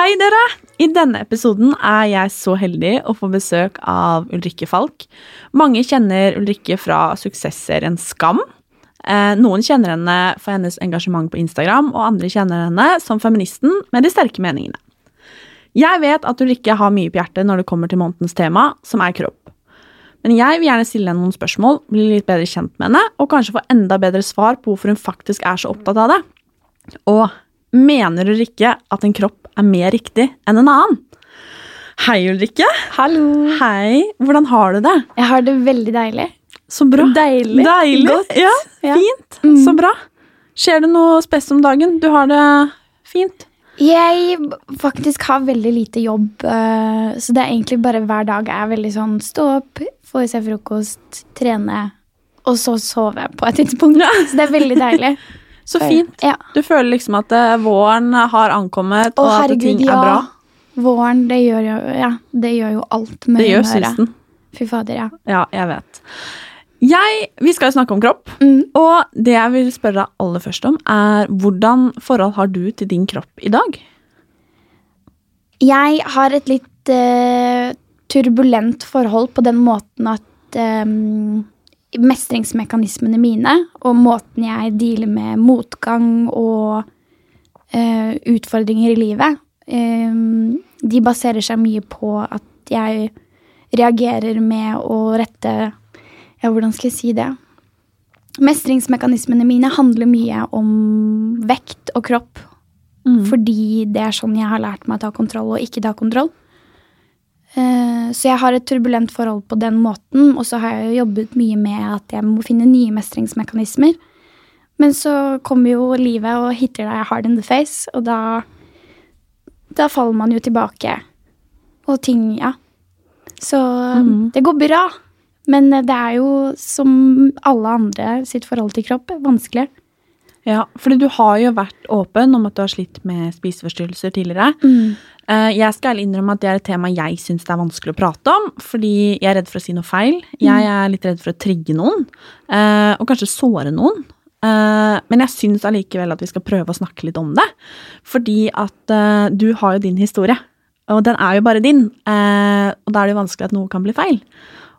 Hei dere! I denne episoden er jeg så heldig å få besøk av Ulrikke Falk. Mange kjenner Ulrikke fra suksessserien Skam. Eh, Noen kjenner henne for hennes engasjement på Instagram, og andre kjenner henne som feministen med de sterke meningene. Jeg vet at Ulrikke har mye på hjertet når det kommer til månedens tema, som er kropp. Men jeg vil gjerne stille henne noen spørsmål, bli litt bedre kjent med henne, og kanskje få enda bedre svar på hvorfor hun faktisk er så opptatt av det. Og mener Ulrikke at en kropp er mer riktig enn en annen? Hei, Ulrikke. Hallo. Hei. Hvordan har du det? Jeg har det veldig deilig. Så bra. Deilig. Deilig. Godt. Ja, Ja. Fint. Mm. Så bra. Skjer det noe spes om dagen? Du har det fint? Jeg faktisk har veldig lite jobb, eh, så det er egentlig bare hver dag er veldig sånn stå opp, få i seg frokost, trene, og så sove på et tidspunkt. Så det er veldig deilig. Så fint. Ja. Du føler liksom at eh, våren har ankommet, Å, og at herregud, ting ja. er bra? Våren, det gjør jo, ja, det gjør jo alt med Det gjør humøret. Fy fader, ja. Ja, jeg vet. Jeg, vi skal jo snakke om kropp, Mm. og det jeg vil spørre deg aller først om, er hvordan forhold har du til din kropp i dag? Jeg har et litt uh, turbulent forhold på den måten at eh, mestringsmekanismene mine og måten jeg dealer med motgang og uh, utfordringer i livet, um, de baserer seg mye på at jeg reagerer med å rette Ja, hvordan skal jeg si det? Mestringsmekanismene mine handler mye om vekt og kropp. Fordi det er sånn jeg har lært meg å ta kontroll og ikke ta kontroll. Eh, Så jeg har et turbulent forhold på den måten, og så har jeg jo jobbet mye med at jeg må finne nye mestringsmekanismer. Men så kommer jo livet og hitter deg hard in the face, og da Da faller man jo tilbake. Og ting, ja. Så det går bra. Men det er jo som alle andre sitt forhold til kropp vanskelig. Ja, fordi du har jo vært åpen om at du har slitt med spiseforstyrrelser tidligere. Mm. Eh, Jeg skal innrømme at det er et tema jeg syns det er vanskelig å prate om, fordi jeg er redd for å si noe feil. Jeg er litt redd for å trigge noen, eh, og kanskje såre noen. Eh, Men jeg syns allikevel at vi skal prøve å snakke litt om det. Fordi at du har jo din historie, og den er jo bare din. Og da er det jo vanskelig at noe kan bli feil.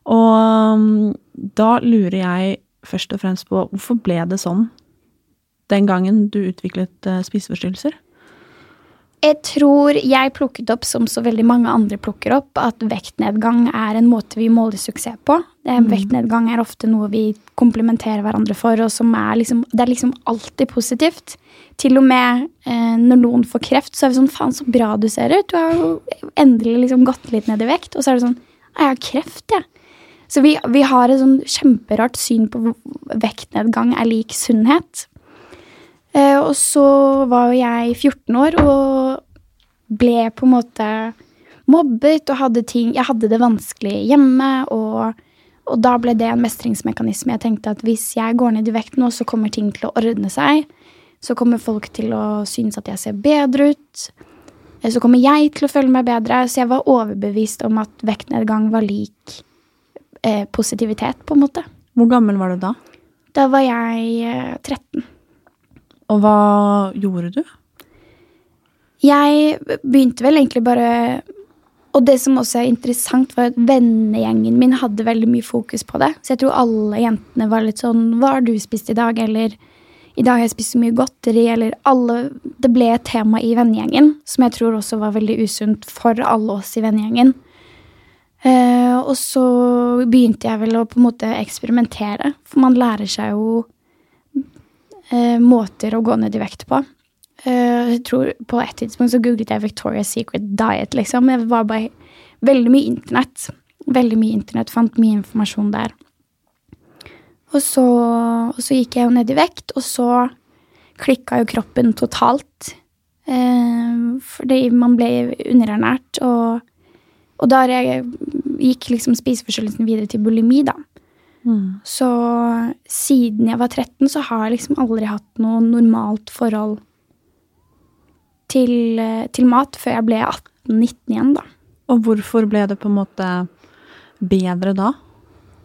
Og mm, da lurer jeg først og fremst på hvorfor ble det sånn den gangen du utviklet eh, spiseforstyrrelser? Jeg tror jeg plukket opp, som så veldig mange andre plukker opp, at vektnedgang er en måte vi måler suksess på. Mm. Vektnedgang er ofte noe vi komplementerer hverandre for, og som er liksom, det er liksom alltid positivt. Til og med eh, når noen får kreft, så er vi sånn Faen, så bra du ser ut. Du har jo endelig liksom gått litt ned i vekt. Og så er det sånn Jeg har kreft, jeg. Så vi, vi har et sånn kjemperart syn på vektnedgang er lik sunnhet. Eh, og så var jo jeg 14 år og ble på en måte mobbet og hadde ting Jeg hadde det vanskelig hjemme, og, og da ble det en mestringsmekanisme. Jeg tenkte at hvis jeg går ned i vekt nå, så kommer ting til å ordne seg. Så kommer folk til å synes at jeg ser bedre ut. Eh, Så kommer jeg til å føle meg bedre. Så jeg var overbevist om at vektnedgang var lik eh, positivitet, på en måte. Hvor gammel var du da? Da var jeg eh, 13. Og hva gjorde du? Jeg begynte vel egentlig bare Og det som også er interessant, var at vennegjengen min hadde veldig mye fokus på det. Så jeg tror alle jentene var litt sånn Hva har du spist i dag? Eller i dag har jeg spist så mye godteri. Eller alle Det ble et tema i vennegjengen, som jeg tror også var veldig usunt for alle oss i vennegjengen. Eh, og så begynte jeg vel å på en måte eksperimentere, for man lærer seg jo eh, måter å gå ned i vekt på. Eh, jeg tror På et tidspunkt så googlet jeg Victoria's Secret Diet. liksom. Jeg var bare veldig mye internett. Veldig mye internett, Fant mye informasjon der. Og så, og så gikk jeg jo ned i vekt, og så klikka jo kroppen totalt. Eh, fordi man ble underernært, og, og da gikk liksom spiseforstyrrelsen videre til bulimi, da. Mm. Så siden jeg var 13, så har jeg liksom aldri hatt noe normalt forhold til, eh, til mat før jeg ble 18-19 igjen, da. Og hvorfor ble det på en måte bedre da?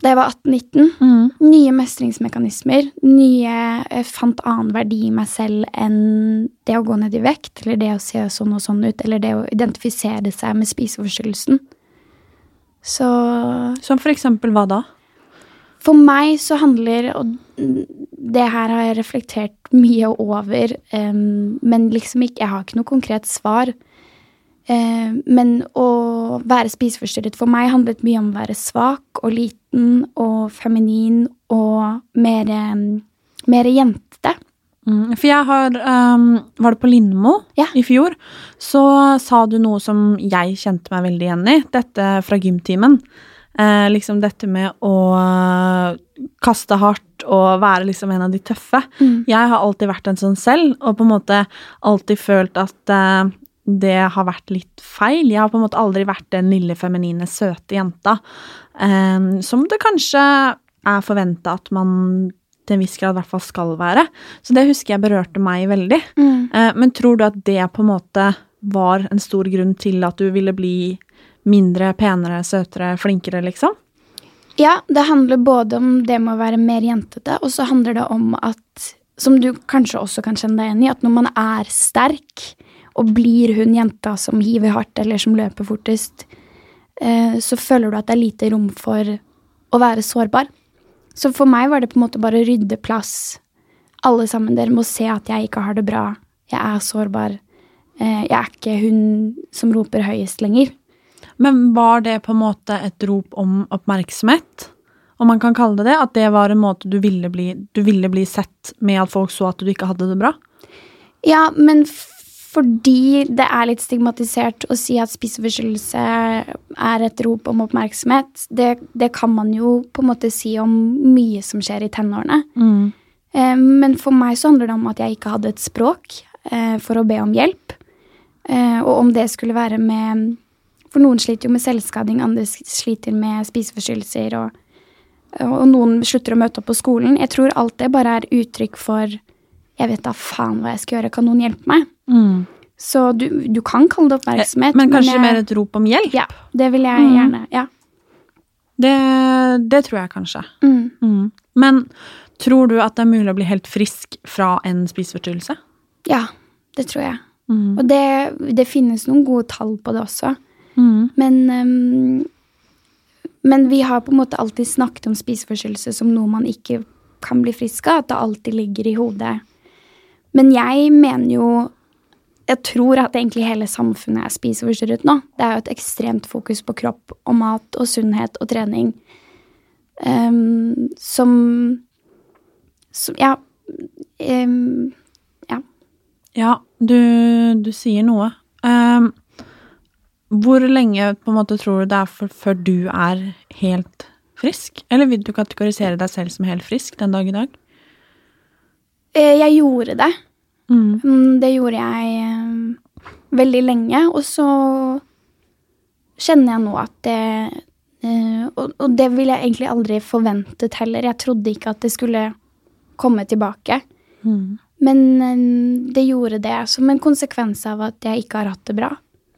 Da jeg var 18-19, nye mestringsmekanismer. Nye Jeg fant annen verdi i meg selv enn det å gå ned i vekt, eller det å se sånn og sånn ut, eller det å identifisere seg med spiseforstyrrelsen. Så Som for eksempel hva da? For meg så handler Og det her har jeg reflektert mye over, um, men liksom ikke Jeg har ikke noe konkret svar. Uh, men å være spiseforstyrret for meg handlet mye om å være svak og liten og feminin og mer, mer jente. Mm, for jeg har um, Var det på Lindmo i fjor? Så sa du noe som jeg kjente meg veldig igjen i. Dette fra gymtimen. Eh, liksom dette med å kaste hardt og være liksom en av de tøffe. Mm. Jeg har alltid vært en sånn selv, og på en måte alltid følt at eh, det har vært litt feil. Jeg har på en måte aldri vært den lille feminine, søte jenta. eh, som det kanskje er forventa at man til en viss grad i hvert fall skal være. Så det husker jeg berørte meg veldig. Mm. Eh, men tror du at det på en måte var en stor grunn til at du ville bli mindre, penere, søtere, flinkere, liksom? Ja, det handler både om det med å være mer jentete, og så handler det om at, som du kanskje også kan kjenne deg igjen i, at når man er sterk, og blir hun jenta som hiver hardt eller som løper fortest, eh, så føler du at det er lite rom for å være sårbar. Så for meg var det på en måte bare å rydde plass. Alle sammen dere må se at jeg ikke har det bra. Jeg er sårbar. Eh, jeg er ikke hun som roper høyest lenger. Men var det på en måte et rop om oppmerksomhet? Om man kan kalle det det? At det var en måte du ville bli, du ville bli sett med at folk så at du ikke hadde det bra? Ja, men fordi det er litt stigmatisert å si at spiseforstyrrelse er et rop om oppmerksomhet, det, det kan man jo på en måte si om mye som skjer i tenårene. Mm. Eh, Men for meg så handler det om at jeg ikke hadde et språk eh, for å be om hjelp. Eh, Og om det skulle være med For noen sliter jo med selvskading, andre sliter med spiseforstyrrelser, og, og noen slutter å møte opp på skolen. Jeg tror alt det bare er uttrykk for Jeg vet da faen hva jeg skal gjøre, kan noen hjelpe meg? Mm. Så du, du kan kalle det oppmerksomhet. Men kanskje jeg- mer et rop om hjelp? Ja, det vil jeg Mm. gjerne. Ja. Det, det tror jeg kanskje. Mm. Mm. Men tror du at det er mulig å bli helt frisk fra en spiseforstyrrelse? ja, det tror jeg. Mm. Og det, det finnes noen gode tall på det også. Mm. Men, um, men vi har på en måte alltid snakket om spiseforstyrrelse som noe man ikke kan bli frisk av. At det alltid ligger i hodet. Men jeg mener jo Jeg tror at egentlig hele samfunnet er spiseforstyrret nå. Det er jo et ekstremt fokus på kropp og mat og sunnhet og trening. um, som, som Ja. Um, ja. Ja, du, du sier noe. Ehm, hvor lenge på en måte tror du det er for, før du er helt frisk? Eller vil du kategorisere deg selv som helt frisk den dag i dag? Eh, Jeg gjorde det. Mm. Mm, Det gjorde jeg eh, veldig lenge, og så kjenner jeg nå at det eh, og, det ville jeg egentlig aldri forventet heller. Jeg trodde ikke at det skulle komme tilbake. Mm. Men det gjorde det som en konsekvens av at jeg ikke har hatt det bra.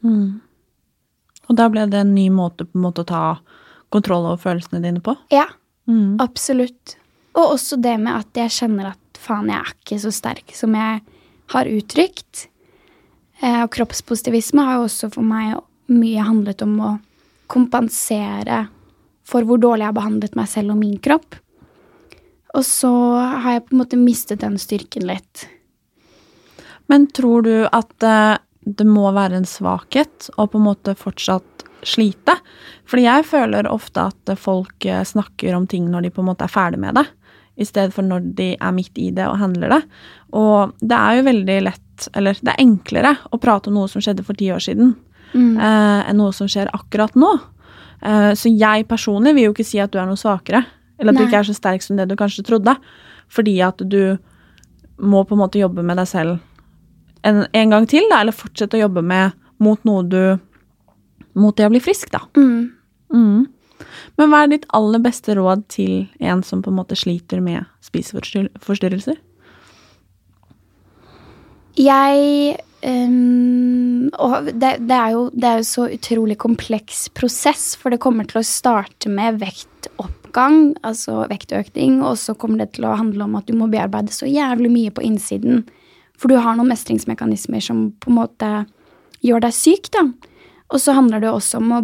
Mm. Og da ble det en ny måte på en måte å ta kontroll over følelsene dine på? Ja, Mm. absolutt. Og også det med at jeg kjenner at faen, jeg er ikke så sterk som jeg har uttrykt. Eh, og kroppspositivisme har jo også for meg mye handlet om å kompensere for hvor dårlig jeg har behandlet meg selv og min kropp. Og så har jeg på en måte mistet den styrken litt. Men tror du at eh, det må være en svakhet å på en måte fortsatt slite? Fordi jeg føler ofte at folk eh, snakker om ting når de på en måte er ferdig med det, i stedet for når de er midt i det og handler det. Og det er jo veldig lett, eller det er enklere, å prate om noe som skjedde for ti år siden, eh, enn noe som skjer akkurat nå. Eh, så jeg personlig vil jo ikke si at du er noe svakere, eller at du ikke er så sterk som det du kanskje trodde, fordi at du må på en måte jobbe med deg selv en, en gang til, da, eller fortsette å jobbe med mot noe du Mot det å bli frisk, da. Mm. Mm. Men hva er ditt aller beste råd til en som på en måte sliter med spiseforstyrrelser? Jeg um, Og det, det, er jo, det er jo så utrolig kompleks prosess, for det kommer til å starte med vektoppgang, altså vektøkning, og så kommer det til å handle om at du må bearbeide så jævlig mye på innsiden. For du har noen mestringsmekanismer som på en måte gjør deg syk, da. Og så handler det også om å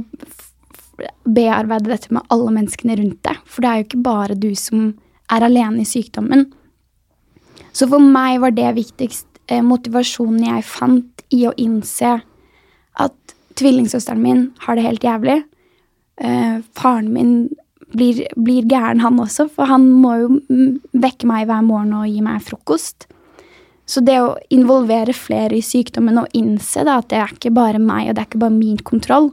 bearbeide dette med alle menneskene rundt deg. For det er jo ikke bare du som er alene i sykdommen. Så for meg var det viktigst eh, motivasjonen jeg fant i å innse at tvillingsøsteren min har det helt jævlig. Eh, faren min blir, blir gæren, han også, for han må jo vekke meg hver morgen og gi meg frokost. Så det å involvere flere i sykdommen og innse da, at det er ikke bare meg, og det er ikke bare min kontroll,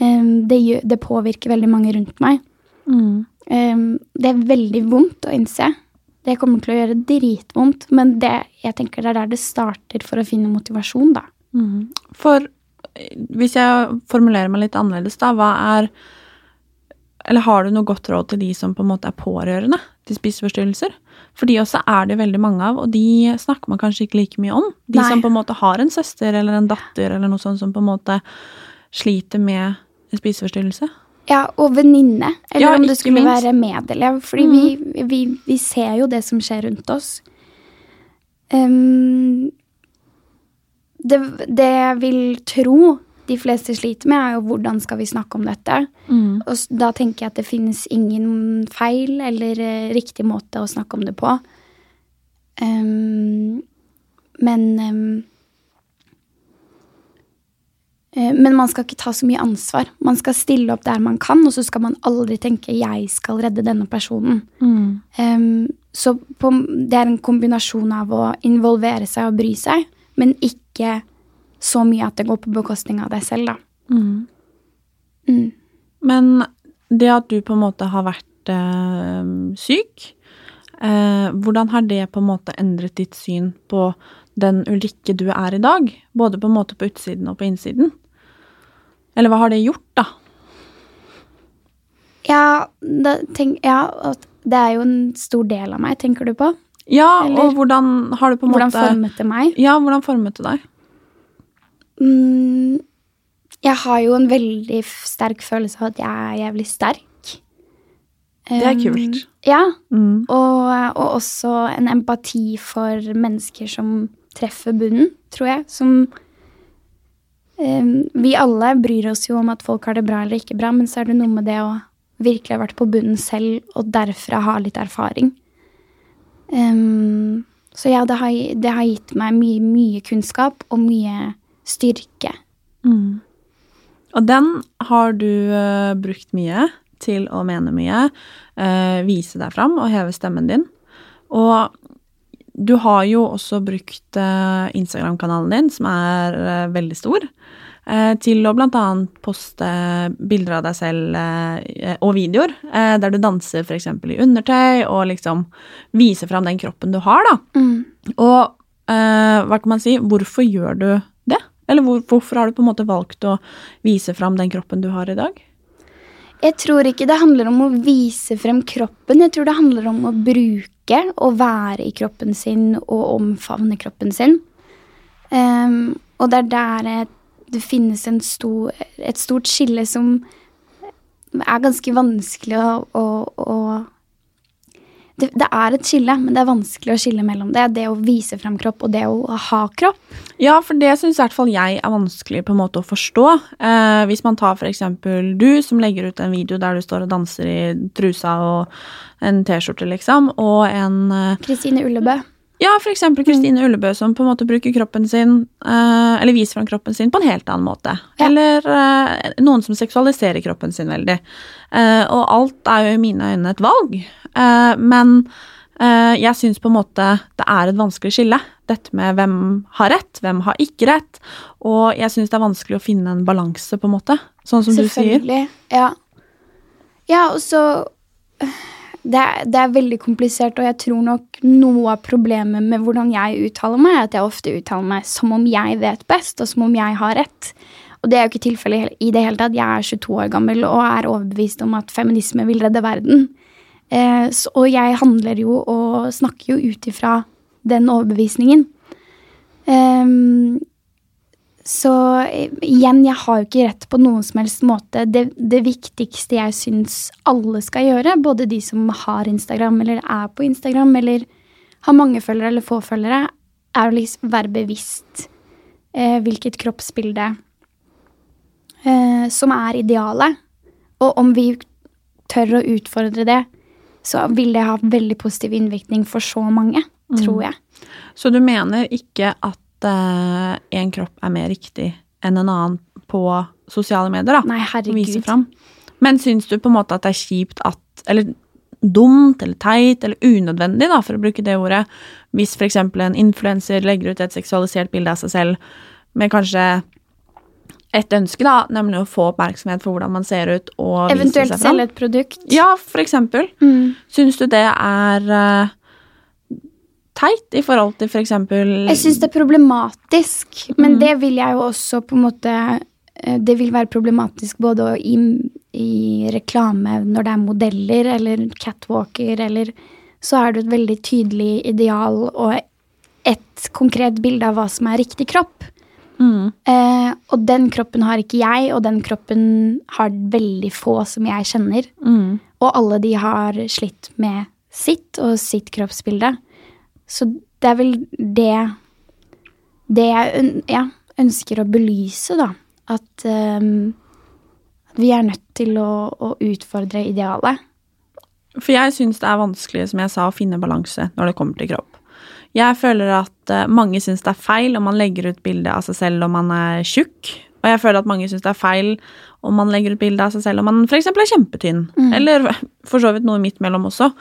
um, det, gjør, det påvirker veldig mange rundt meg. Eh, det er veldig vondt å innse. Det kommer til å gjøre dritvondt, men det, jeg tenker det er der det starter for å finne motivasjon, da. For eh, hvis jeg formulerer meg litt annerledes, da, hva er Eller har du noe godt råd til de som på en måte er pårørende til spiseforstyrrelser? For de også er det veldig mange av, og de snakker man kanskje ikke like mye om. De Nei. som på en måte har en søster eller en datter eller noe sånt som på en måte sliter med en spiseforstyrrelse. Ja, og venninne, eller Ja, om det skulle minst. være medelev. Fordi vi, vi, vi ser jo det som skjer rundt oss. Um, det, det jeg vil tro de fleste sliter med, er jo hvordan skal vi snakke om dette. Og da tenker jeg at det finnes ingen feil eller eh, riktig måte å snakke om det på. Um, men um, Men man skal ikke ta så mye ansvar. Man skal stille opp der man kan, og så skal man aldri tenke 'jeg skal redde denne personen'. Ehm, så på, det er en kombinasjon av å involvere seg og bry seg, men ikke så mye at det går på bekostning av deg selv, da. Mm. Men det at du på en måte har vært øh, syk, øh, hvordan har det på en måte endret ditt syn på den Ulrikke du er i dag? Både på en måte på utsiden og på innsiden? Eller hva har det gjort, da? Ja, det, tenk, ja, det er jo en stor del av meg, tenker du på? Ja, Eller- og hvordan har du på en Hvordan formet det meg? Ja, hvordan formet det deg? Mm, jeg har jo en veldig sterk følelse av at jeg er jævlig sterk. Det er Um, kult. Ja, Mm. og, og også en empati for mennesker som treffer bunnen, tror jeg. Som um, Vi alle bryr oss jo om at folk har det bra eller ikke bra, men så er det noe med det å virkelig ha vært på bunnen selv, og derfra ha litt erfaring. Um, så ja, det har, det har gitt meg mye, mye kunnskap og mye styrke. Mm. Og den har du uh, brukt mye til å mene mye, uh, vise deg fram og heve stemmen din. Og du har jo også brukt uh, Instagram-kanalen din, som er veldig stor, til å annet poste bilder av deg selv og videoer, der du danser f.eks. i undertøy, og liksom viser fram den kroppen du har, da. Og eh, hva kan man si, hvorfor gjør du? Eller hvor, hvorfor har du på en måte valgt å vise fram den kroppen du har i dag? Jeg tror ikke det handler om å vise frem kroppen. Jeg tror det handler om å bruke og være i kroppen sin og omfavne kroppen sin. Um, og det er der det finnes stor, et stort skille som er ganske vanskelig å, å, å det, det er et skille, men det er vanskelig å skille mellom det. Det å vise frem kropp og det å ha kropp. Ja, for det syns i hvert fall jeg er vanskelig på en måte å forstå. Eh, hvis man tar eksempel du som legger ut en video der du står og danser i trusa og en T-skjorte, liksom, og en eh, Kristine Ullebø. Ja, eksempel Kristine Ullebø som på en måte bruker kroppen sin, eh, eller viser frem kroppen sin på en helt annen måte. Ja. Eller eh, noen som seksualiserer kroppen sin veldig. Eh, og alt er jo i mine øyne et valg. Men jeg syns på en måte det er et vanskelig skille. Dette med hvem har rett, hvem har ikke rett. Og jeg syns det er vanskelig å finne en balanse, på en måte. Sånn som du sier. Selvfølgelig. Ja. ja, og så det er, det er veldig komplisert, og jeg tror nok noe av problemet med hvordan jeg uttaler meg, er at jeg ofte uttaler meg som om jeg vet best, og som om jeg har rett. Og det er jo ikke tilfellet i det hele tatt. Jeg er 22 år gammel og er overbevist om at feminisme vil redde verden. Eh, så, og jeg handler jo og snakker jo ut ifra den overbevisningen. Ehm, så eh, igjen, jeg har jo ikke rett på noen som helst måte. Det, det viktigste jeg syns alle skal gjøre, både de som har Instagram eller er på Instagram, eller har mange følgere eller få følgere, er å liksom være bevisst eh, hvilket kroppsbilde eh, som er idealet. Og om vi tør å utfordre det, så vil det ha veldig positiv innvirkning for så mange, tror jeg. Så du mener ikke at eh, en kropp er mer riktig enn en annen på sosiale medier, da? Nei, vise herregud. fram. Men syns du på en måte at det er kjipt at Eller dumt eller teit eller unødvendig, da, for å bruke det ordet, hvis f.eks. en influenser legger ut et seksualisert bilde av seg selv med kanskje et ønske, da, nemlig å få oppmerksomhet for hvordan man ser ut og vise Eventuelt seg fram. selge et produkt. Ja, for eksempel. Mm. Syns du det er eh, teit i forhold til for eksempel Jeg syns det er problematisk, men Mm. det vil jeg jo også på en måte eh, Det vil være problematisk både i, i reklame når det er modeller eller catwalker, eller så er det et veldig tydelig ideal og et konkret bilde av hva som er riktig kropp. Mm. Eh, og den kroppen har ikke jeg, og den kroppen har veldig få som jeg kjenner. Mm. Og alle de har slitt med sitt og sitt kroppsbilde. Så det er vel det Det jeg ja, ønsker å belyse, da. At, um, vi er nødt til å, å utfordre idealet. For jeg syns det er vanskelig, som jeg sa, å finne balanse når det kommer til kropp. Jeg føler at eh, mange syns det er feil om man legger ut bilde av seg selv om man er tjukk. Og jeg føler at mange syns det er feil om man legger ut bilde av seg selv om man f.eks. er kjempetynn. Eller for så vidt noe midt mellom også.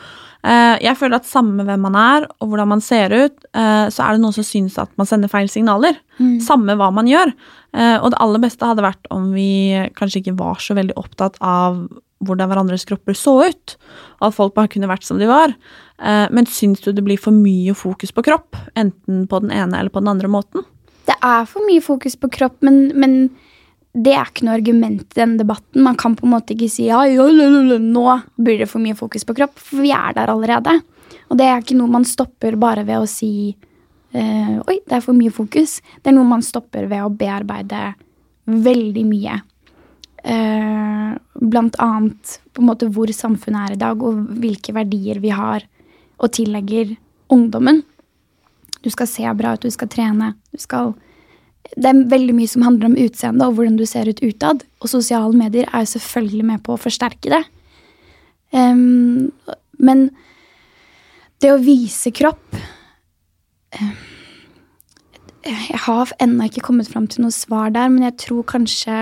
Eh, Jeg føler at samme hvem man er og hvordan man ser ut, eh, så er det noen som syns at man sender feil signaler. Samme hva man gjør. Eh, Og det aller beste hadde vært om vi kanskje ikke var så veldig opptatt av hvordan hverandres kropper så ut, og at folk bare kunne vært som de var. Men syns du det blir for mye fokus på kropp, enten på den ene eller på den andre måten? Det er for mye fokus på kropp, men, men det er ikke noe argument i den debatten. Man kan på en måte ikke si ja, ja, nå blir det for mye fokus på kropp, for vi er der allerede. Og det er ikke noe man stopper bare ved å si eh, oi, det er for mye fokus. Det er noe man stopper ved å bearbeide veldig mye. Eh, blant annet på en måte hvor samfunnet er i dag, og hvilke verdier vi har og tillegger ungdommen. Du skal se bra ut, du skal trene. Du skal det er veldig mye som handler om utseende og hvordan du ser ut utad. Og sosiale medier er jo selvfølgelig med på å forsterke det. Um, men det å vise kropp um, Jeg har ennå ikke kommet fram til noe svar der, men jeg tror kanskje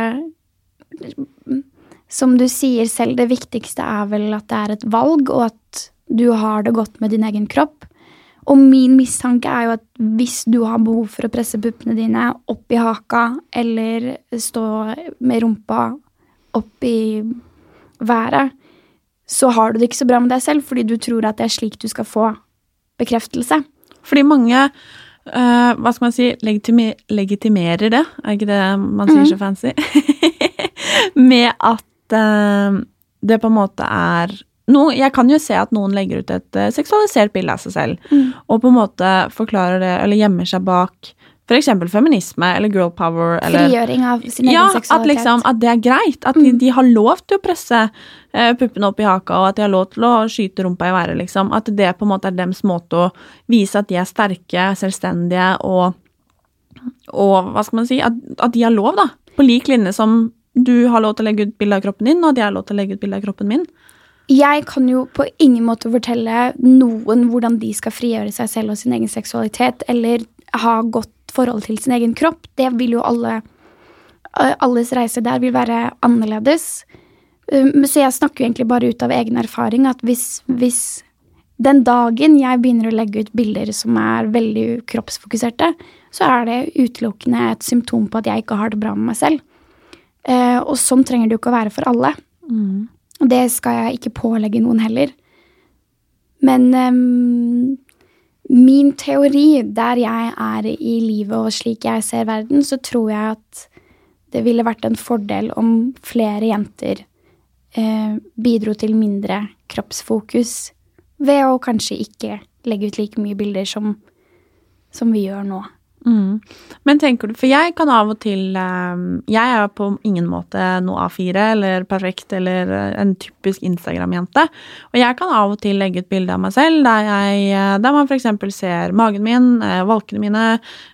Som du sier selv, det viktigste er vel at det er et valg, og at du har det godt med din egen kropp. Og min mistanke er jo at hvis du har behov for å presse puppene dine opp i haka, eller stå med rumpa opp i været, så har du det ikke så bra med deg selv, fordi du tror at det er slik du skal få bekreftelse. Fordi mange uh, hva skal man si, legitime, legitimerer det, er ikke det man sier så fancy, med at uh, det på en måte er no, Jeg kan jo se at noen legger ut et eh, seksualisert bilde av seg selv, og på en måte forklarer det, eller gjemmer seg bak f.eks. feminisme eller girl power eller Frigjøring av sin egen ja, at, seksualitet. liksom, at det er greit. At de, de har lov til å presse uh, puppene opp i haka, og at de har lov til å skyte rumpa i været. Liksom. At det på en måte er deres måte å vise at de er sterke, selvstendige og, og hva skal man si, at, at de har lov, da. På lik linje som du har lov til å legge ut bilde av kroppen din, og de har lov til å legge ut bilde av kroppen min. Jeg kan jo på ingen måte fortelle noen hvordan de skal frigjøre seg selv og sin egen seksualitet, eller ha godt forhold til sin egen kropp. Det vil jo alle eh, Alles reise der vil være annerledes. Um, Så jeg snakker jo egentlig bare ut av egen erfaring at hvis, hvis den dagen jeg begynner å legge ut bilder som er veldig kroppsfokuserte, så er det utelukkende et symptom på at jeg ikke har det bra med meg selv. Eh, Og sånn trenger det jo ikke å være for alle. Og det skal jeg ikke pålegge noen heller. Men um, min teori, der jeg er i livet og slik jeg ser verden, så tror jeg at det ville vært en fordel om flere jenter eh, bidro til mindre kroppsfokus ved å kanskje ikke legge ut like mye bilder som, som vi gjør nå. Mm. Men tenker du, for jeg kan av og til eh, Jeg er på ingen måte noe A4 eller perfekt eller eh, en typisk Instagram-jente. Og jeg kan av og til legge ut bilde av meg selv der, jeg, eh, der man f.eks. ser magen min, eh, valkene mine.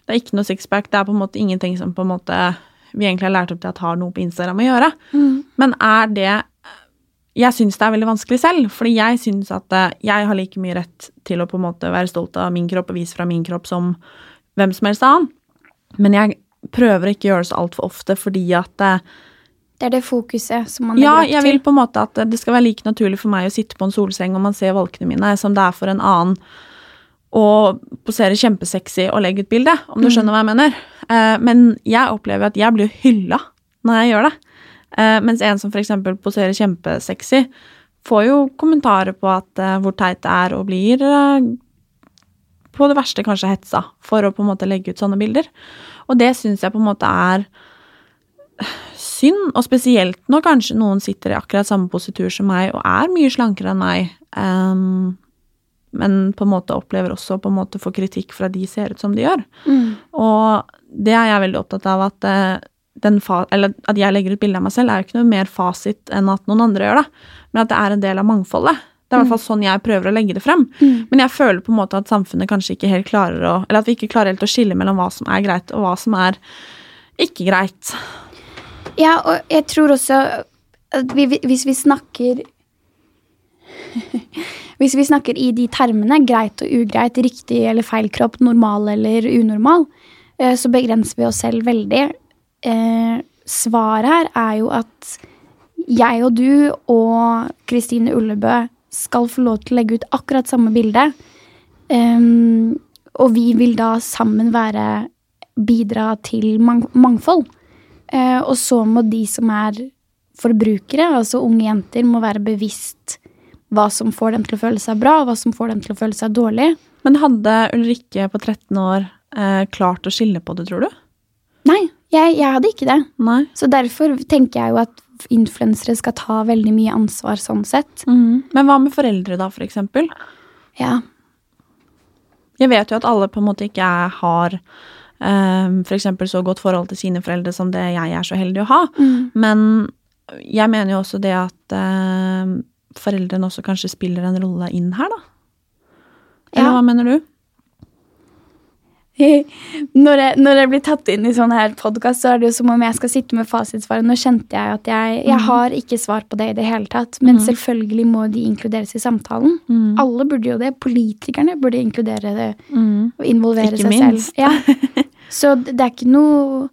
Det er ikke noe sixpack. Det er på en måte ingenting som på en måte vi egentlig har lært opp til at har noe på Instagram å gjøre. Men er det Jeg syns det er veldig vanskelig selv, fordi jeg syns at jeg har like mye rett til å på en måte være stolt av min kropp og vise fra min kropp som hvem som helst annen. Men jeg prøver ikke å gjøre det så altfor ofte fordi at det, Det er det fokuset som man Ja, legger jeg vil på en måte at det skal være like naturlig for meg å sitte på en solseng og man ser valkene mine, som det er for en annen å posere kjempesexy og legge ut bilde, om du skjønner hva jeg mener. Eh, men jeg opplever at jeg blir hylla når jeg gjør det. Eh, mens en som f.eks. poserer kjempesexy, får jo kommentarer på at eh, hvor teit det er og blir eh, på det verste kanskje hetsa for å på en måte legge ut sånne bilder. Og det syns jeg på en måte er synd, og spesielt når kanskje noen sitter i akkurat samme positur som meg og er mye slankere enn meg, um, men på en måte opplever også på en måte får få kritikk fra de ser ut som de gjør. Og det er jeg veldig opptatt av at eh, eller at jeg legger ut bilde av meg selv, er jo ikke noe mer fasit enn at noen andre gjør det, men at det er en del av mangfoldet. Det er i hvert fall sånn jeg prøver å legge det frem. Men jeg føler på en måte at samfunnet kanskje ikke helt klarer å Eller at vi ikke klarer helt å skille mellom hva som er greit, og hva som er ikke greit. Ja, og jeg tror også at vi, hvis vi snakker Hvis vi snakker i de termene, greit og ugreit, riktig eller feil kropp, normal eller unormal, eh, så begrenser vi oss selv veldig. Eh, Svaret her er jo at jeg og du og Kristine Ullebø skal få lov til å legge ut akkurat samme bilde. Um, og vi vil da sammen være bidra til mang mangfold. Uh, og så må de som er forbrukere, altså unge jenter, må være bevisst hva som får dem til å føle seg bra, og hva som får dem til å føle seg dårlig. Men hadde Ulrikke på 13 år uh, klart å skille på det, tror du? Nei, jeg, jeg hadde ikke det. Nei. Så derfor tenker jeg jo at influensere skal ta veldig mye ansvar sånn sett. Men hva med foreldre, da, for eksempel? Ja. Jeg vet jo at alle på en måte ikke har um, eksempel så godt forhold til sine foreldre som det jeg er så heldig å ha. Men jeg mener jo også det at uh, foreldrene også kanskje spiller en rolle inn her, da. Eller Ja. hva mener du? Når jeg, når jeg blir tatt inn i sånn her podkast, så er det jo som om jeg skal sitte med fasitsvaret. Nå kjente jeg at jeg, jeg har ikke svar på det i det hele tatt. Men selvfølgelig må de inkluderes i samtalen. Alle burde jo det. Politikerne burde inkludere det og involvere Ikke seg minst. selv. Ja. Så det, det er ikke noe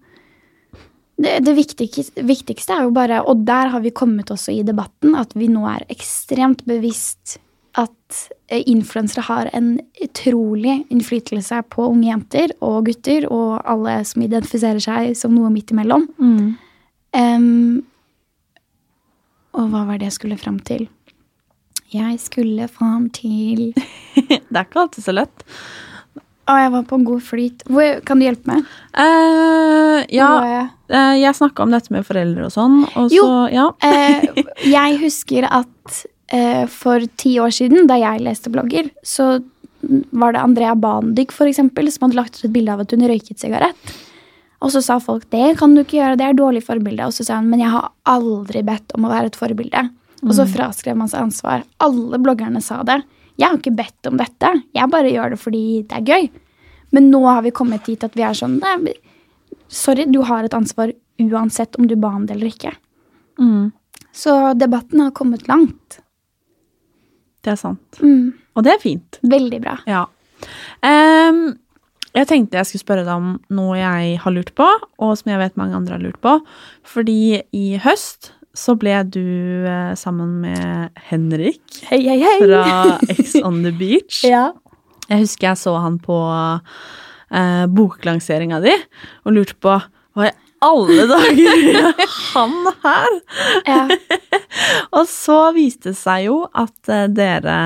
det, det viktigste, viktigste er jo bare, og der har vi kommet også i debatten, at vi nå er ekstremt bevisst at eh, influensere har en utrolig innflytelse på unge jenter og gutter og alle som identifiserer seg som noe midt imellom. Em, og hva var det jeg skulle fram til? Jeg skulle fram til Det er ikke alltid så lett. Å, jeg var på en god flyt. Hvor, kan du hjelpe meg? Uh, ja, jeg? uh, jeg snakka om dette med foreldre og sånn, og Jo. så Ja. uh, jeg husker at eh, for ti år siden, da jeg leste blogger, så var det Andrea Bandyk eksempel, som hadde lagt ut et bilde av at hun røyket sigarett. Og så sa folk det kan du ikke gjøre, det er dårlig forbilde. Og så sa hun men jeg har aldri bedt om å være et forbilde. Og så fraskrev man seg ansvar. Alle bloggerne sa det. Jeg har ikke bedt om dette. Jeg bare gjør det fordi det er gøy. Men nå har vi kommet dit at vi er sånn Nei, sorry, du har et ansvar uansett om du ba om det eller ikke. Mm. Så debatten har kommet langt. Det er sant. Mm. Og det er fint. Veldig bra. Ja. Um, jeg tenkte jeg skulle spørre deg om noe jeg har lurt på, og som jeg vet mange andre har lurt på. Fordi i høst så ble du eh, sammen med Henrik Hei, hei, hei. fra Ex on the Beach. Ja. Jeg husker jeg så han på eh, boklanseringa di og lurte på hva i alle dager han her? ja. Og så viste det seg jo at eh, dere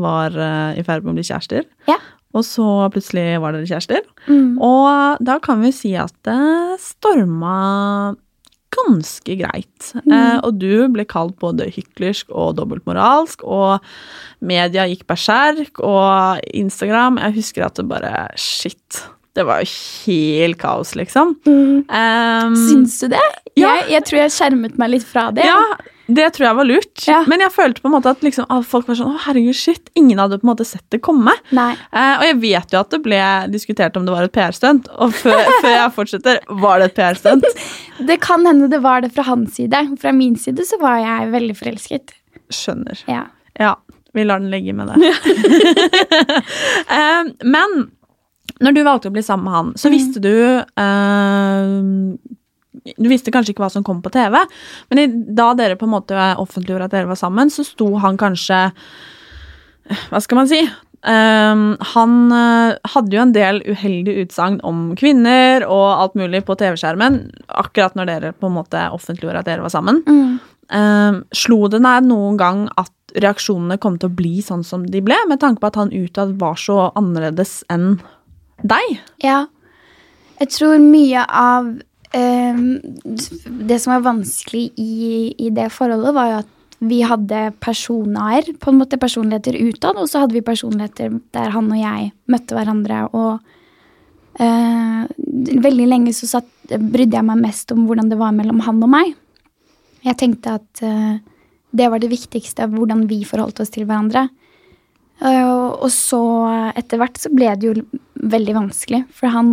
var eh, i ferd med å bli kjærester. Ja. Og så plutselig var dere kjærester. Mm. Og da kan vi si at det storma ganske greit. Mm. Eh, og du ble kalt både hyklersk og dobbeltmoralsk, og media gikk berserk, og Instagram Jeg husker at det bare Shit. Det var jo helt kaos, liksom. Mm. Um, Syns du det? Ja. Jeg, jeg tror jeg skjermet meg litt fra det. Ja, det tror jeg var lurt. Ja. Men jeg følte på en måte at liksom, at folk var sånn Å, herregud, shit. Ingen hadde på en måte sett det komme. Eh, og jeg vet jo at det ble diskutert om det var et PR-stunt. Og før, før jeg fortsetter, var det et PR-stunt? Det kan hende det var det fra hans side. Fra min side så var jeg veldig forelsket. Skjønner. Ja. Ja, vi lar den ligge med det. Eh, men når du valgte å bli sammen med han, så visste du eh, Du visste kanskje ikke hva som kom på TV, men i, da dere på en måte offentliggjorde at dere var sammen, så sto han kanskje Hva skal man si? Um, han uh, hadde jo en del uheldige utsagn om kvinner og alt mulig på TV-skjermen akkurat når dere på en måte offentliggjorde at dere var sammen. Mm. Eh, slo det deg noen gang at reaksjonene kom til å bli sånn som de ble, med tanke på at han utad var så annerledes enn deg? Ja. Jeg tror mye av ehm, Det som var vanskelig i, i det forholdet, var jo at vi hadde personer, på en måte personligheter utad, og så hadde vi personligheter der han og jeg møtte hverandre. Og eh, veldig lenge så satt, brydde jeg meg mest om hvordan det var mellom han og meg. Jeg tenkte at eh, det var det viktigste, hvordan vi forholdt oss til hverandre. Eh, og så etter hvert så ble det jo veldig vanskelig, for han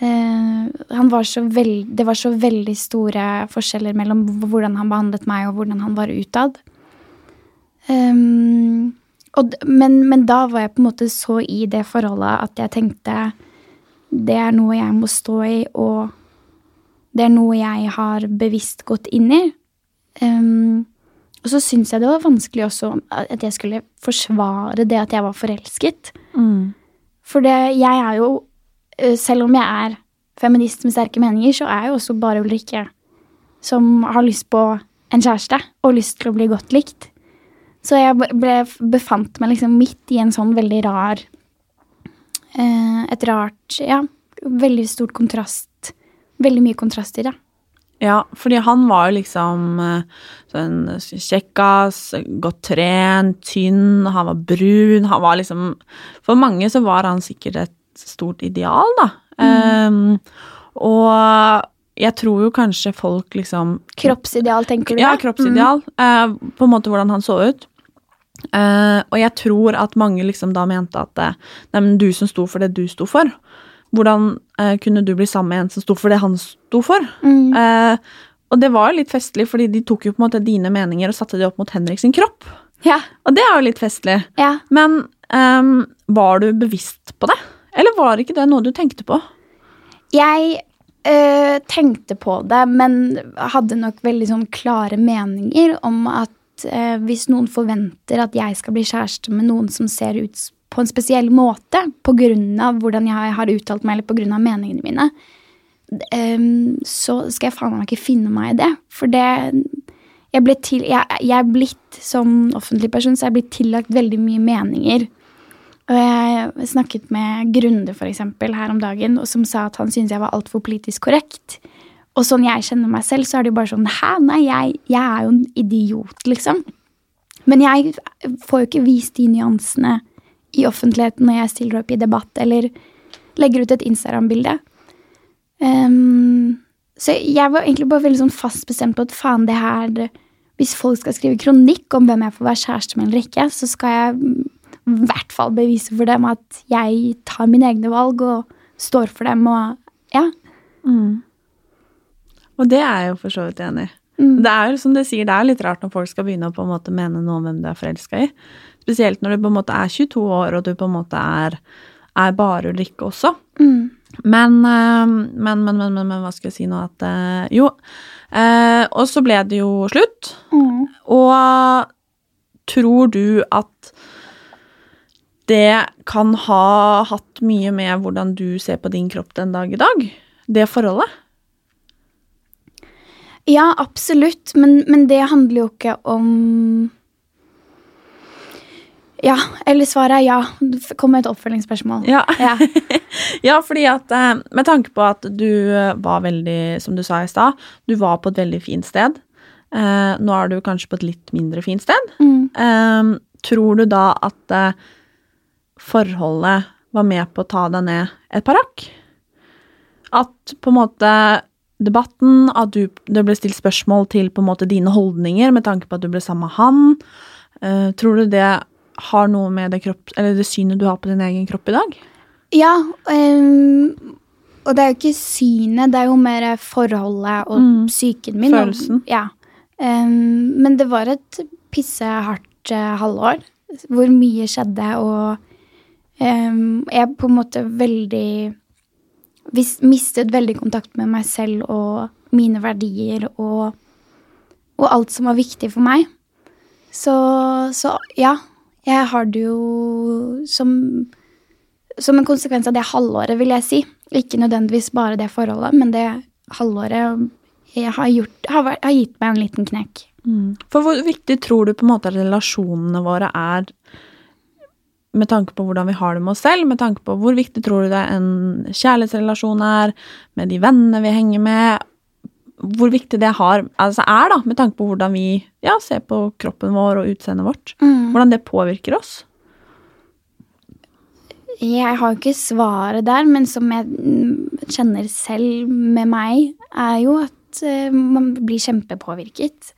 eh, han var så veld, Det var så veldig store forskjeller mellom hvordan han behandlet meg, og hvordan han var utad. Um, og, men, men da var jeg på en måte så i det forholdet at jeg tenkte det er noe jeg må stå i, og det er noe jeg har bevisst gått inn i. Ehm, og så syns jeg det var vanskelig også at jeg skulle forsvare det at jeg var forelsket. For det, jeg er jo eh, Selv om jeg er feminist med sterke meninger, så er jeg jo også bare Ulrikke som har lyst på en kjæreste og lyst til å bli godt likt. Så jeg ble, befant meg liksom midt i en sånn veldig rar eh, Et rart Ja, veldig stort kontrast. Veldig mye kontrast i ja. Ja, fordi han var jo liksom eh, sånn kjekkas, godt trent, tynn, han var brun, han var liksom For mange så var han sikkert et stort ideal, da. Um, og jeg tror jo kanskje folk liksom Kroppsideal, tenker du? Ja, kroppsideal. kroppsideal. Uh, på en måte hvordan han så ut. Uh, og jeg tror at mange liksom da mente at det, Nei, men du som sto for det du sto for. Hvordan eh, kunne du bli sammen med en som sto for det han sto for? Mm. Eh, og det var jo litt festlig, fordi de tok jo på en måte dine meninger og satte de opp mot Henrik sin kropp. Ja. Og det er jo litt festlig. ja. Men um, var du bevisst på det? Eller var ikke det noe du tenkte på? Jeg øh, tenkte på det, men hadde nok veldig sånn klare meninger om at øh, hvis noen forventer at jeg skal bli kjæreste med noen som ser ut på en spesiell måte pga. hvordan jeg har uttalt meg, eller pga. meningene mine, øhm, så skal jeg faen meg ikke finne meg i det. For det Jeg ble til Jeg, jeg er blitt som offentlig person, så jeg er blitt tillagt veldig mye meninger. Og jeg snakket med Grunde for eksempel, her om dagen, som sa at han syntes jeg var altfor politisk korrekt. Og sånn jeg kjenner meg selv, så er det jo bare sånn Hæ, nei, jeg, jeg er jo en idiot, liksom. Men jeg får jo ikke vist de nyansene i offentligheten når jeg stiller opp i debatt eller legger ut et Instagram-bilde. Um, så jeg var egentlig bare veldig sånn fast bestemt på at faen, det her Hvis folk skal skrive kronikk om hvem jeg får være kjæreste med eller ikke, så skal jeg mm, i hvert fall bevise for dem at jeg tar mine egne valg og står for dem og Ja. Og det er jeg jo for så vidt enig i. Mm. Det er jo som du sier, det er litt rart når folk skal begynne å på en måte mene noe om hvem du er forelska i. Spesielt når du på en måte er 22 år, og du på en måte er, er bare Ulrikke også. Mm. Men, eh, men, men, men, men, men hva skal jeg si nå at eh, Jo. Eh, og så ble det jo slutt. Mm. Og tror du at det kan ha hatt mye med hvordan du ser på din kropp den dag i dag? Det forholdet? Ja, absolutt, men, men det handler jo ikke om Ja, eller svaret er ja. Kom med et oppfølgingsspørsmål. Ja. Ja. Ja, fordi at eh, med tanke på at du eh, var veldig, som du sa i stad, du var på et veldig fint sted. Eh, nå er du kanskje på et litt mindre fint sted. Mm. Tror du da at forholdet var med på å ta deg ned et par hakk? At på en måte debatten, at du, det ble stilt spørsmål til på en måte dine holdninger med tanke på at du ble sammen med han, tror du det har noe med det, kropp, eller det synet du har på din egen kropp i dag? Ja, Um, og det er jo ikke synet, det er jo mer forholdet og Mm. psyken min. og- Ja. Um, men det var et pissehardt uh, halvår hvor mye skjedde, og um, jeg på en måte veldig vis, mistet veldig kontakt med meg selv og mine verdier og, og alt som var viktig for meg. Så, så ja, jeg har det jo som som en konsekvens av det halvåret, vil jeg si. Ikke nødvendigvis bare det forholdet, men det halvåret jeg har, gjort, har, har gitt meg en liten knekk. For hvor viktig tror du på en måte relasjonene våre er med tanke på hvordan vi har det med oss selv, med tanke på hvor viktig tror du det en kjærlighetsrelasjon er, med de vennene vi henger med, hvor viktig det har, altså er da, med tanke på hvordan vi ja, ser på kroppen vår og utseendet vårt, hvordan det påvirker oss. Jeg har jo ikke svaret der, men som jeg mm, kjenner selv med meg, er jo at eh, man blir kjempepåvirket.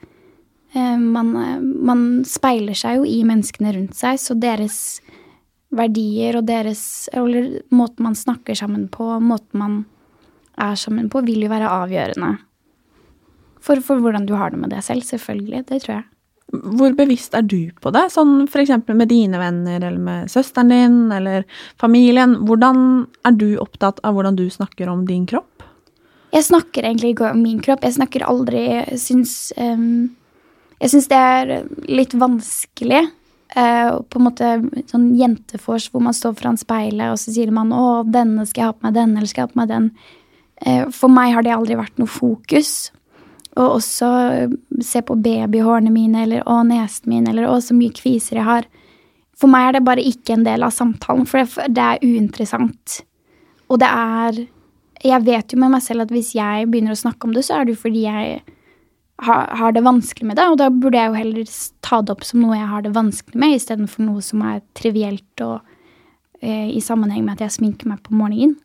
Eh, man, eh, man speiler seg jo i menneskene rundt seg, så deres verdier og deres Eller måten man snakker sammen på, måten man er sammen på, vil jo være avgjørende. For, for hvordan du har det med deg selv, selvfølgelig. Det tror jeg. Hvor bevisst er du på det, sånn eksempel med dine venner, eller med søsteren din, eller familien? Hvordan er du opptatt av hvordan du snakker om din kropp? Jeg snakker egentlig ikke om min kropp. Jeg snakker aldri Jeg syns um, Jeg syns det er litt vanskelig. Uh, på en måte sånn jentefors hvor man står foran speilet, og så sier man 'Å, denne skal jeg ha på meg, denne, eller skal jeg ha på meg den'. Uh, for meg har det aldri vært noe fokus. Og også eh, se på babyhårene mine, eller 'Å, nesen min', eller 'Å, så mye kviser jeg har'. For meg er det bare ikke en del av samtalen, for det, er uinteressant. Og det er Jeg vet jo med meg selv at hvis jeg begynner å snakke om det, så er det jo fordi jeg har, det vanskelig med det, og da burde jeg jo heller ta det opp som noe jeg har det vanskelig med, istedenfor noe som er trivielt og eh, i sammenheng med at jeg sminker meg på morgenen.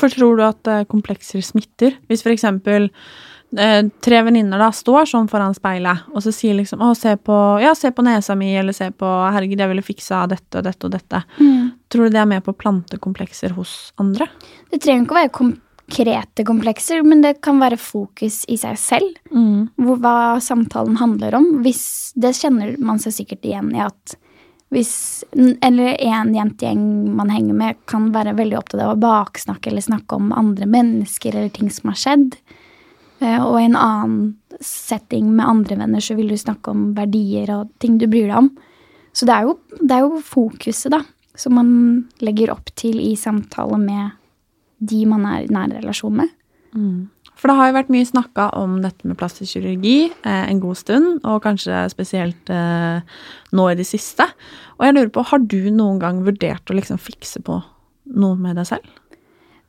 For tror du at eh, komplekser smitter? Hvis for eksempel tre venninner da står sånn foran speilet, og så sier liksom 'Å, se på, ja, se på nesa mi', eller 'Se på 'Herregud, jeg ville fiksa dette og dette og dette'. Tror du det er med på plantekomplekser hos andre? Det trenger ikke å være konkrete komplekser, men det kan være fokus i seg selv. Hvor, hva samtalen handler om. Hvis, det kjenner man seg sikkert igjen i at hvis eller en jentegjeng man henger med, kan være veldig opptatt av å baksnakke eller snakke om andre mennesker eller ting som har skjedd. Eh, Og i en annen setting med andre venner så vil du snakke om verdier og ting du bryr deg om. Så det er jo, det er jo fokuset, da, som man legger opp til i samtale med de man er i nær relasjon med. For det har jo vært mye snakka om dette med plastisk kirurgi eh, en god stund, og kanskje spesielt eh, nå i det siste. Og jeg lurer på, har du noen gang vurdert å liksom fikse på noe med deg selv?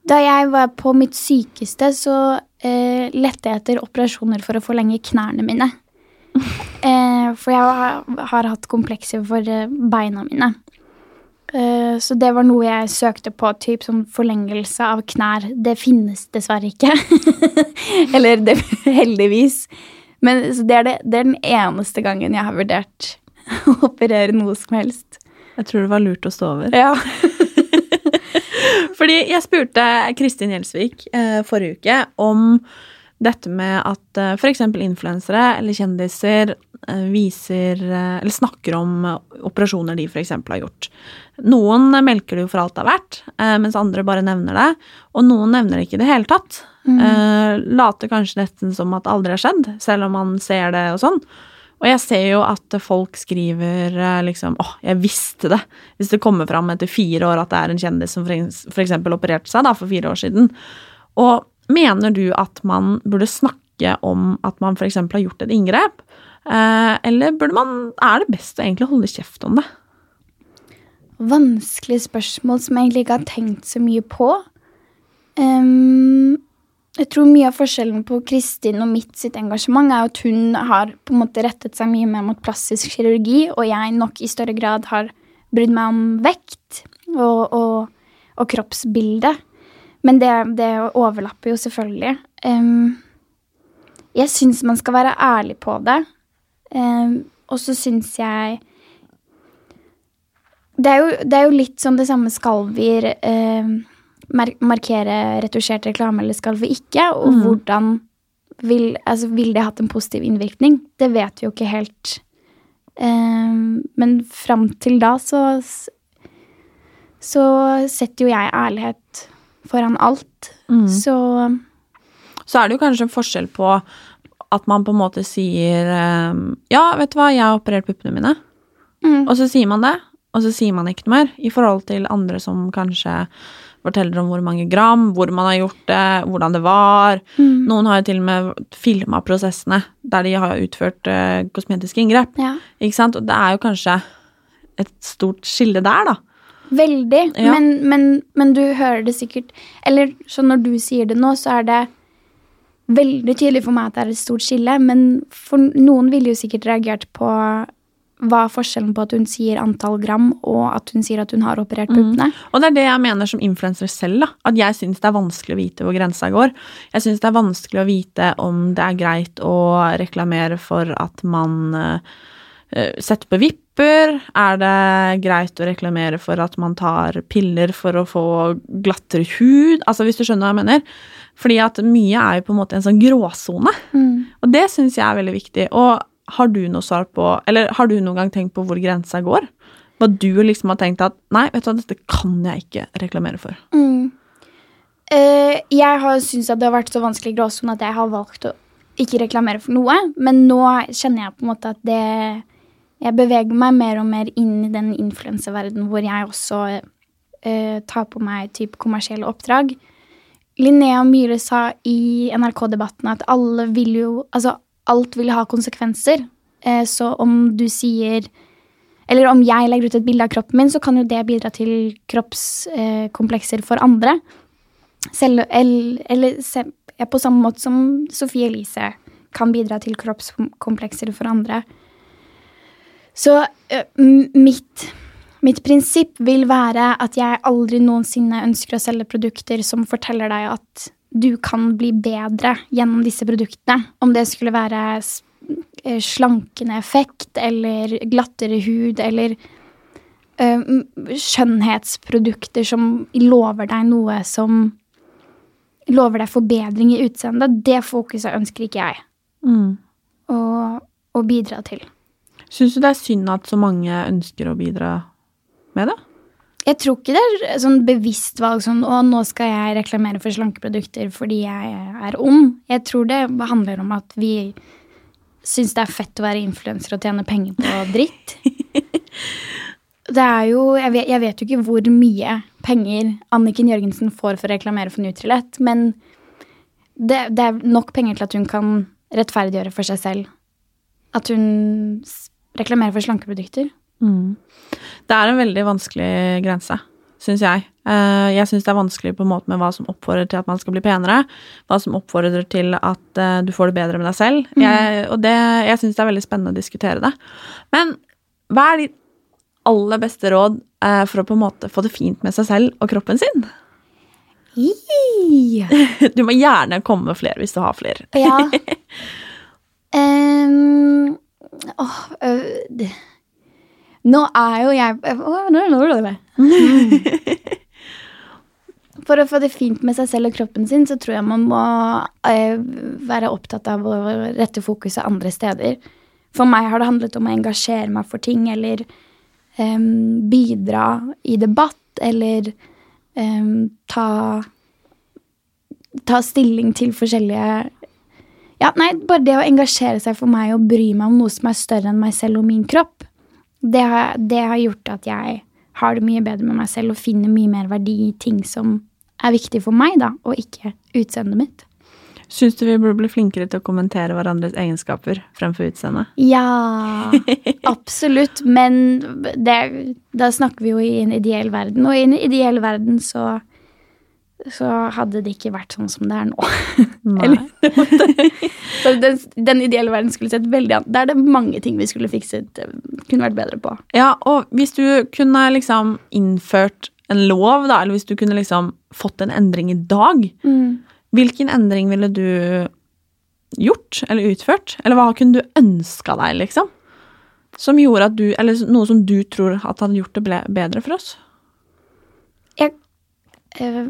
Da jeg var på mitt sykeste, så eh, lette jeg etter operasjoner for å forlenge knærne mine. Eh, for jeg har, har hatt komplekser for eh, beina mine. Eh, så det var noe jeg søkte på, typ som forlengelse av knær. Det finnes dessverre ikke. Eller det, heldigvis. Men så det, er det, det er den eneste gangen jeg har vurdert å operere noe som helst. Jeg tror det var lurt å stå over. Ja. Fordi jeg spurte Kristin Gjelsvik eh, forrige uke om dette med at eh, f.eks. influensere eller kjendiser eh, viser eh, eller snakker om operasjoner de f.eks. har gjort. Noen melker det jo for alt det er verdt, eh, mens andre bare nevner det. Og noen nevner det ikke i det hele tatt. Eh, later kanskje nesten som at det aldri har skjedd, selv om man ser det og sånn. Og jeg ser jo at folk skriver eh, liksom åh, jeg visste det. Hvis det kommer fram etter fire år at det er en kjendis som eksempel opererte seg da, for fire år siden. Og mener du at man burde snakke om at man f.eks. har gjort et inngrep? Eh, eller burde man, er det best å egentlig holde kjeft om det? Vanskelig spørsmål som jeg egentlig ikke har tenkt så mye på. Ehm, jeg tror mye av forskjellen på Kristin og mitt sitt engasjement er at hun har på en måte rettet seg mye mer mot plastisk kirurgi, og jeg nok i større grad har brydd meg om vekt og, og, og kroppsbilde. Men det, det overlapper jo selvfølgelig. Um, jeg syns man skal være ærlig på det. Um, og så syns jeg det er, jo, det er jo litt sånn det samme skal vi eh, mar markere retusjert reklame, eller skal vi ikke? Og Mm. hvordan vil, altså, vil det hatt en positiv innvirkning? Det vet vi jo ikke helt. Um, men fram til da så så setter jo jeg ærlighet foran alt. Mm. Så Så er det jo kanskje en forskjell på at man på en måte sier eh, Ja, vet du hva, jeg har operert puppene mine. mm, Og så sier man det, og så sier man ikke noe mer. I forhold til andre som kanskje forteller om hvor mange gram, hvor man har gjort det, hvordan det var. mm, Noen har jo til og med filma prosessene der de har utført uh, kosmetiske inngrep. ja. Ikke sant? Og det er jo kanskje et stort skille der, da. Veldig. Ja. Men, men, men du hører det sikkert Eller så når du sier det nå, så er det veldig tydelig for meg at det er et stort skille. Men for noen ville jo sikkert reagert på hva er forskjellen på at hun sier antall gram, og at hun sier at hun har operert puppene. Og det er det jeg mener som influenser selv, da. At jeg syns det er vanskelig å vite hvor grensa går. Jeg syns det er vanskelig å vite om det er greit å reklamere for at man eh, setter på vipper. Er det greit å reklamere for at man tar piller for å få glattere hud? Altså, hvis du skjønner hva jeg mener. Fordi at mye er jo på en måte en sånn gråsone. Mm. Og det syns jeg er veldig viktig. Og har du noe svar på Eller har du noen gang tenkt på hvor grensa går? Hva du liksom har tenkt at Nei, vet du hva, dette kan jeg ikke reklamere for. Mm. Uh, jeg har syntes at det har vært så vanskelig gråsone at jeg har valgt å ikke reklamere for noe. Men nå kjenner jeg på en måte at det Jeg beveger meg mer og mer inn i den influenseverdenen hvor jeg også uh, tar på meg type kommersielle oppdrag. Linnea Myhre sa i NRK-debatten at alle vil jo Altså, alt vil ha konsekvenser. Eh, så om du sier Eller om jeg legger ut et bilde av kroppen min, så kan jo det bidra til kroppskomplekser eh, for andre. Selv, eller, på samme måte som Sophie Elise kan bidra til kroppskomplekser for andre. Så eh, mitt, mitt prinsipp vil være at jeg aldri noensinne ønsker å selge produkter som forteller deg at du kan bli bedre gjennom disse produktene. Om det skulle være eh, slankende effekt eller glattere hud eller øh, skjønnhetsprodukter som lover deg noe som lover deg forbedring i utseendet. Det fokuset ønsker ikke jeg Mm. å, å bidra til. Syns du det er synd at så mange ønsker å bidra med det? Jeg tror ikke det er sånn bevisst valg sånn å, nå skal jeg reklamere for slankeprodukter fordi jeg er ond. Jeg tror det handler om at vi syns det er fett å være influenser og tjene penger på dritt. Det er jo jeg vet, jeg vet jo ikke hvor mye penger Anniken Jørgensen får for å reklamere for Nutrilett, men det, det er nok penger til at hun kan rettferdiggjøre for seg selv at hun reklamerer for slankeprodukter. Mm. Det er en veldig vanskelig grense, syns jeg. Eh, jeg syns det er vanskelig på en måte med hva som oppfordrer til at man skal bli penere, hva som oppfordrer til at eh, du får det bedre med deg selv. Jeg, og det, jeg syns det er veldig spennende å diskutere det. Men hva er ditt aller beste råd eh, for å på en måte få det fint med seg selv og kroppen sin? Du må gjerne komme med flere hvis du har flere. Ja. Um, oh, uh, nå er jo jeg nå- For å få det fint med seg selv og kroppen sin, så tror jeg man må eh, være opptatt av å rette fokuset andre steder. For meg har det handlet om å engasjere meg for ting, eller em, bidra i debatt, eller em, ta ta stilling til forskjellige Ja, nei, bare det å engasjere seg for meg og bry meg om noe som er større enn meg selv og min kropp, det har, det har gjort at jeg har det mye bedre med meg selv og finner mye mer verdi i ting som er viktig for meg, da, og ikke utseendet mitt. Syns du vi burde bli flinkere til å kommentere hverandres egenskaper fremfor utseendet? Ja, absolutt. Men det, da snakker vi jo i en ideell verden, og i en ideell verden så så hadde det ikke vært sånn som det er nå. Eller, så den, den ideelle verden skulle sett veldig an. Da er det mange ting vi skulle fikset, eh, kunne vært bedre på. Ja, og hvis du kunne liksom innført en lov, da, eller hvis du kunne liksom fått en endring i dag, hvilken endring ville du gjort eller utført? Eller hva kunne du ønska deg, liksom? Som gjorde at du Eller noe som du tror at hadde gjort det bedre for oss? Eh,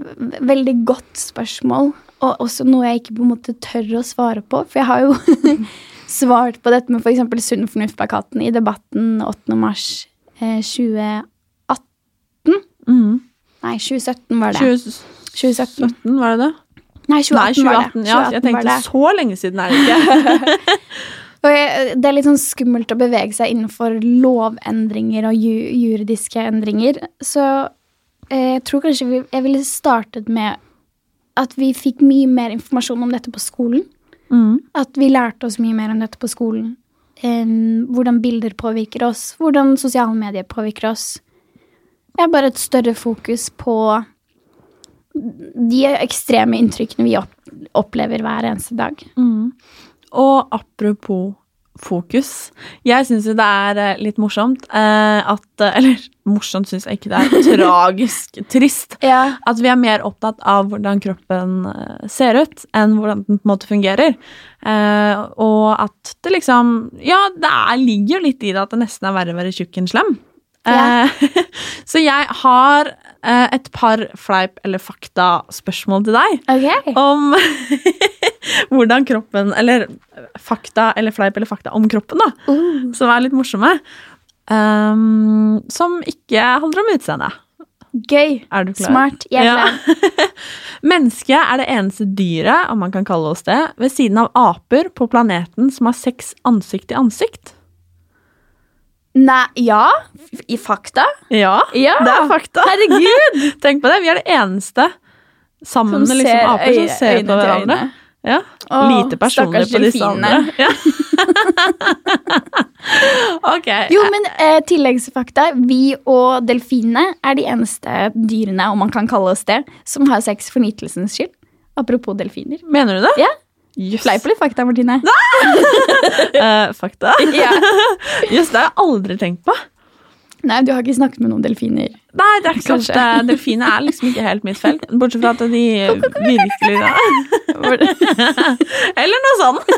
veldig godt spørsmål, og også noe jeg ikke på en måte tør å svare på. For jeg har jo svart på dette med f.eks. Sunn fornuft-plakaten i debatten 8. mars eh, 2018. Mm. Nei, 2017 var det. 2017, 2017. var det det? Nei, 2018, Nei, 2018. var Ja, det. jeg 2018 jeg tenkte så lenge siden er det ikke. Det er litt sånn skummelt å bevege seg innenfor lovendringer og ju, juridiske endringer. Så jeg tror kanskje vi, jeg ville startet med at vi fikk mye mer informasjon om dette på skolen. Mm. At vi lærte oss mye mer om dette på skolen. Um, hvordan bilder påvirker oss, hvordan sosiale medier påvirker oss. Det er bare et større fokus på de ekstreme inntrykkene vi opp, opplever hver eneste dag. Og apropos fokus. Jeg syns jo det er eh, litt morsomt eh, at eh, Eller morsomt syns jeg ikke det er. Tragisk trist. Ja. At vi er mer opptatt av hvordan kroppen ser ut, enn hvordan den på en måte fungerer. Og at det liksom Ja, det er, ligger jo litt i det at det nesten er verre å være tjukk enn slem. Ja. Eh, så jeg har eh, et par fleip- eller fakta-spørsmål til deg Okay. om hvordan kroppen Eller fakta eller fleip eller fakta om kroppen, da. Uh. Som er litt morsomme. Um, som ikke handler om utseende. Gøy. Du klar? Smart. Jeg er Ja. klar. Mennesket er det eneste dyret, om man kan kalle oss det, ved siden av aper på planeten som har seks ansikt til ansikt. Nei, ja. I fakta? Ja, Ja. det er fakta. Herregud! Tenk på det. Vi er det eneste sammen Som med liksom ser aper som ser på hverandre. Ja. Åh, Lite personlig på disse andre. Ja. ok. Jo, men eh, tilleggsfakta. Vi og delfinene er de eneste dyrene, om man kan kalle oss det, som har sex for nytelsens skyld. Apropos delfiner. Mener du det? Ja. Jøss. Fleip eller fakta, Martine? uh, fakta? Ja. Jøss, det har jeg aldri tenkt på. Nei, du har ikke snakket med noen delfiner. Nei, det er ikke sant Kanskje. Delfiner er liksom ikke helt mitt felt. Bortsett fra at de virkelig Eller noe sånt.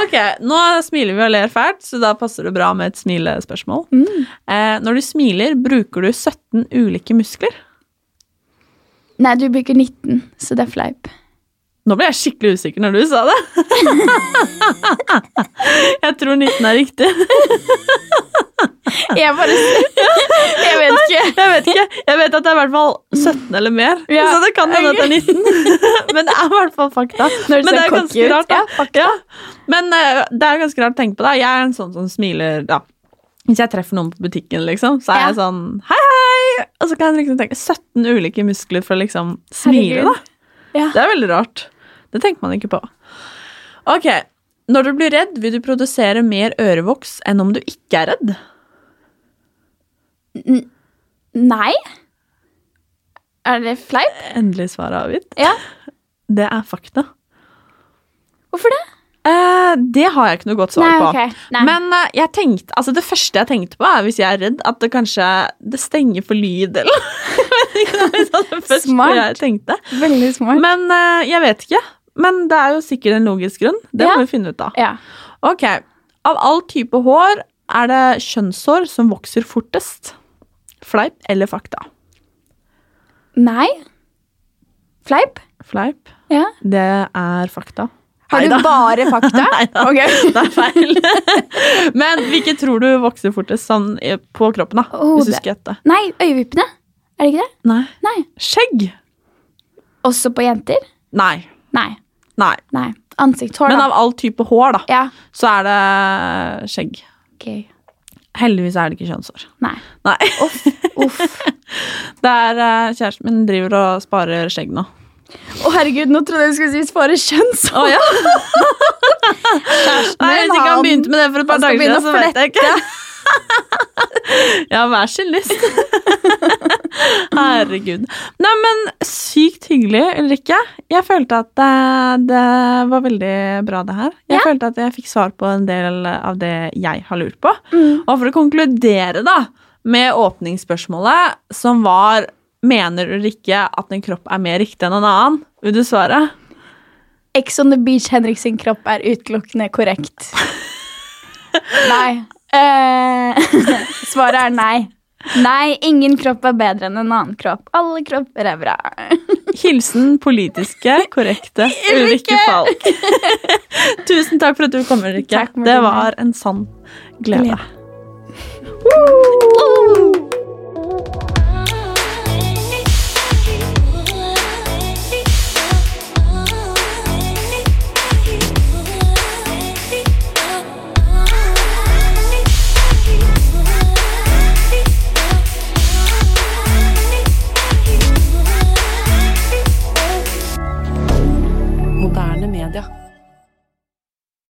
ok, nå smiler vi og ler fælt, så da passer det bra med et smilespørsmål. Eh, når du smiler, bruker du 17 ulike muskler. Nei, du bruker 19, så det er fleip. Nå ble jeg skikkelig usikker når du sa det. jeg tror 19 er riktig. Jeg bare Jeg vet ikke. Jeg vet ikke. Jeg vet at det er i hvert fall 17 eller mer. Ja, Så det kan hende at det er 19. Men det er i hvert fall fakta. Når Men det er ganske rart, da. Ja. Ja. Men eh, det er ganske rart å tenke på. da Jeg er en sånn som smiler da. Hvis jeg treffer noen på butikken, liksom, så er jeg sånn Hei, hei! Og så kan jeg liksom tenke 17 ulike muskler for å liksom smile, Herregud. da. Det er veldig rart. Det tenker man ikke på. Ok, Når du blir redd, vil du produsere mer ørevoks enn om du ikke er redd? Nei. Er det fleip? Endelig svar avgitt. Ja. Det er fakta. Hvorfor det? Eh, det har jeg ikke noe godt svar Nei, på. Nei. Men eh, tenkte, altså det første jeg tenkte på, er hvis jeg er redd, at det kanskje det stenger for lyd, eller Smart. jeg tenkte. Veldig smart. Men eh, jeg vet ikke. Men det er jo sikkert en logisk grunn. Det må vi finne ut av. Ja. Ok, Av all type hår er det kjønnshår som vokser fortest. Fleip eller fakta? Nei. Fleip? Fleip. Ja. Det er fakta. Har du Neida. bare fakta? Neida. Okay. Det er feil. Men hvilke tror du vokser fortest sånn på kroppen, da? Hodet. Hvis du skal gjette. Nei, øyevippene. Er det ikke det? Nei. Nei. Skjegg? Også på jenter? Nei. Nei. Nei. Nei. Ansiktshår, Men da. av all type hår, da, Ja. så er det skjegg. Ok. Heldigvis er det ikke kjønnshår. Nei. Nei. Uff. Det er eh, Kjæresten min driver og sparer skjegg nå. Å, herregud, nå trodde jeg du skulle si spare kjønnshår. Å ja. Nei, hvis ikke han begynte med det for et par han skal dager begynne siden, så å vet jeg ikke. ja, vær så lyst. Herregud. Nei, men sykt hyggelig, Ulrikke. Jeg følte at det, det var veldig bra, det her. Jeg Ja. følte at jeg fikk svar på en del av det jeg har lurt på. Mm. Og for å konkludere, da, med åpningsspørsmålet, som var Mener Ulrikke at en kropp er mer riktig enn en annen? Vil du svare? Ex on the beach Henrik sin kropp er utelukkende korrekt. nei. Eh, svaret er nei. Nei, ingen kropp er bedre enn en annen kropp. Alle kropper er bra. Hilsen politiske, korrekte Ulrikke Falk. Tusen takk for at du kom, Ulrikke. Det var en sann glede. Glede.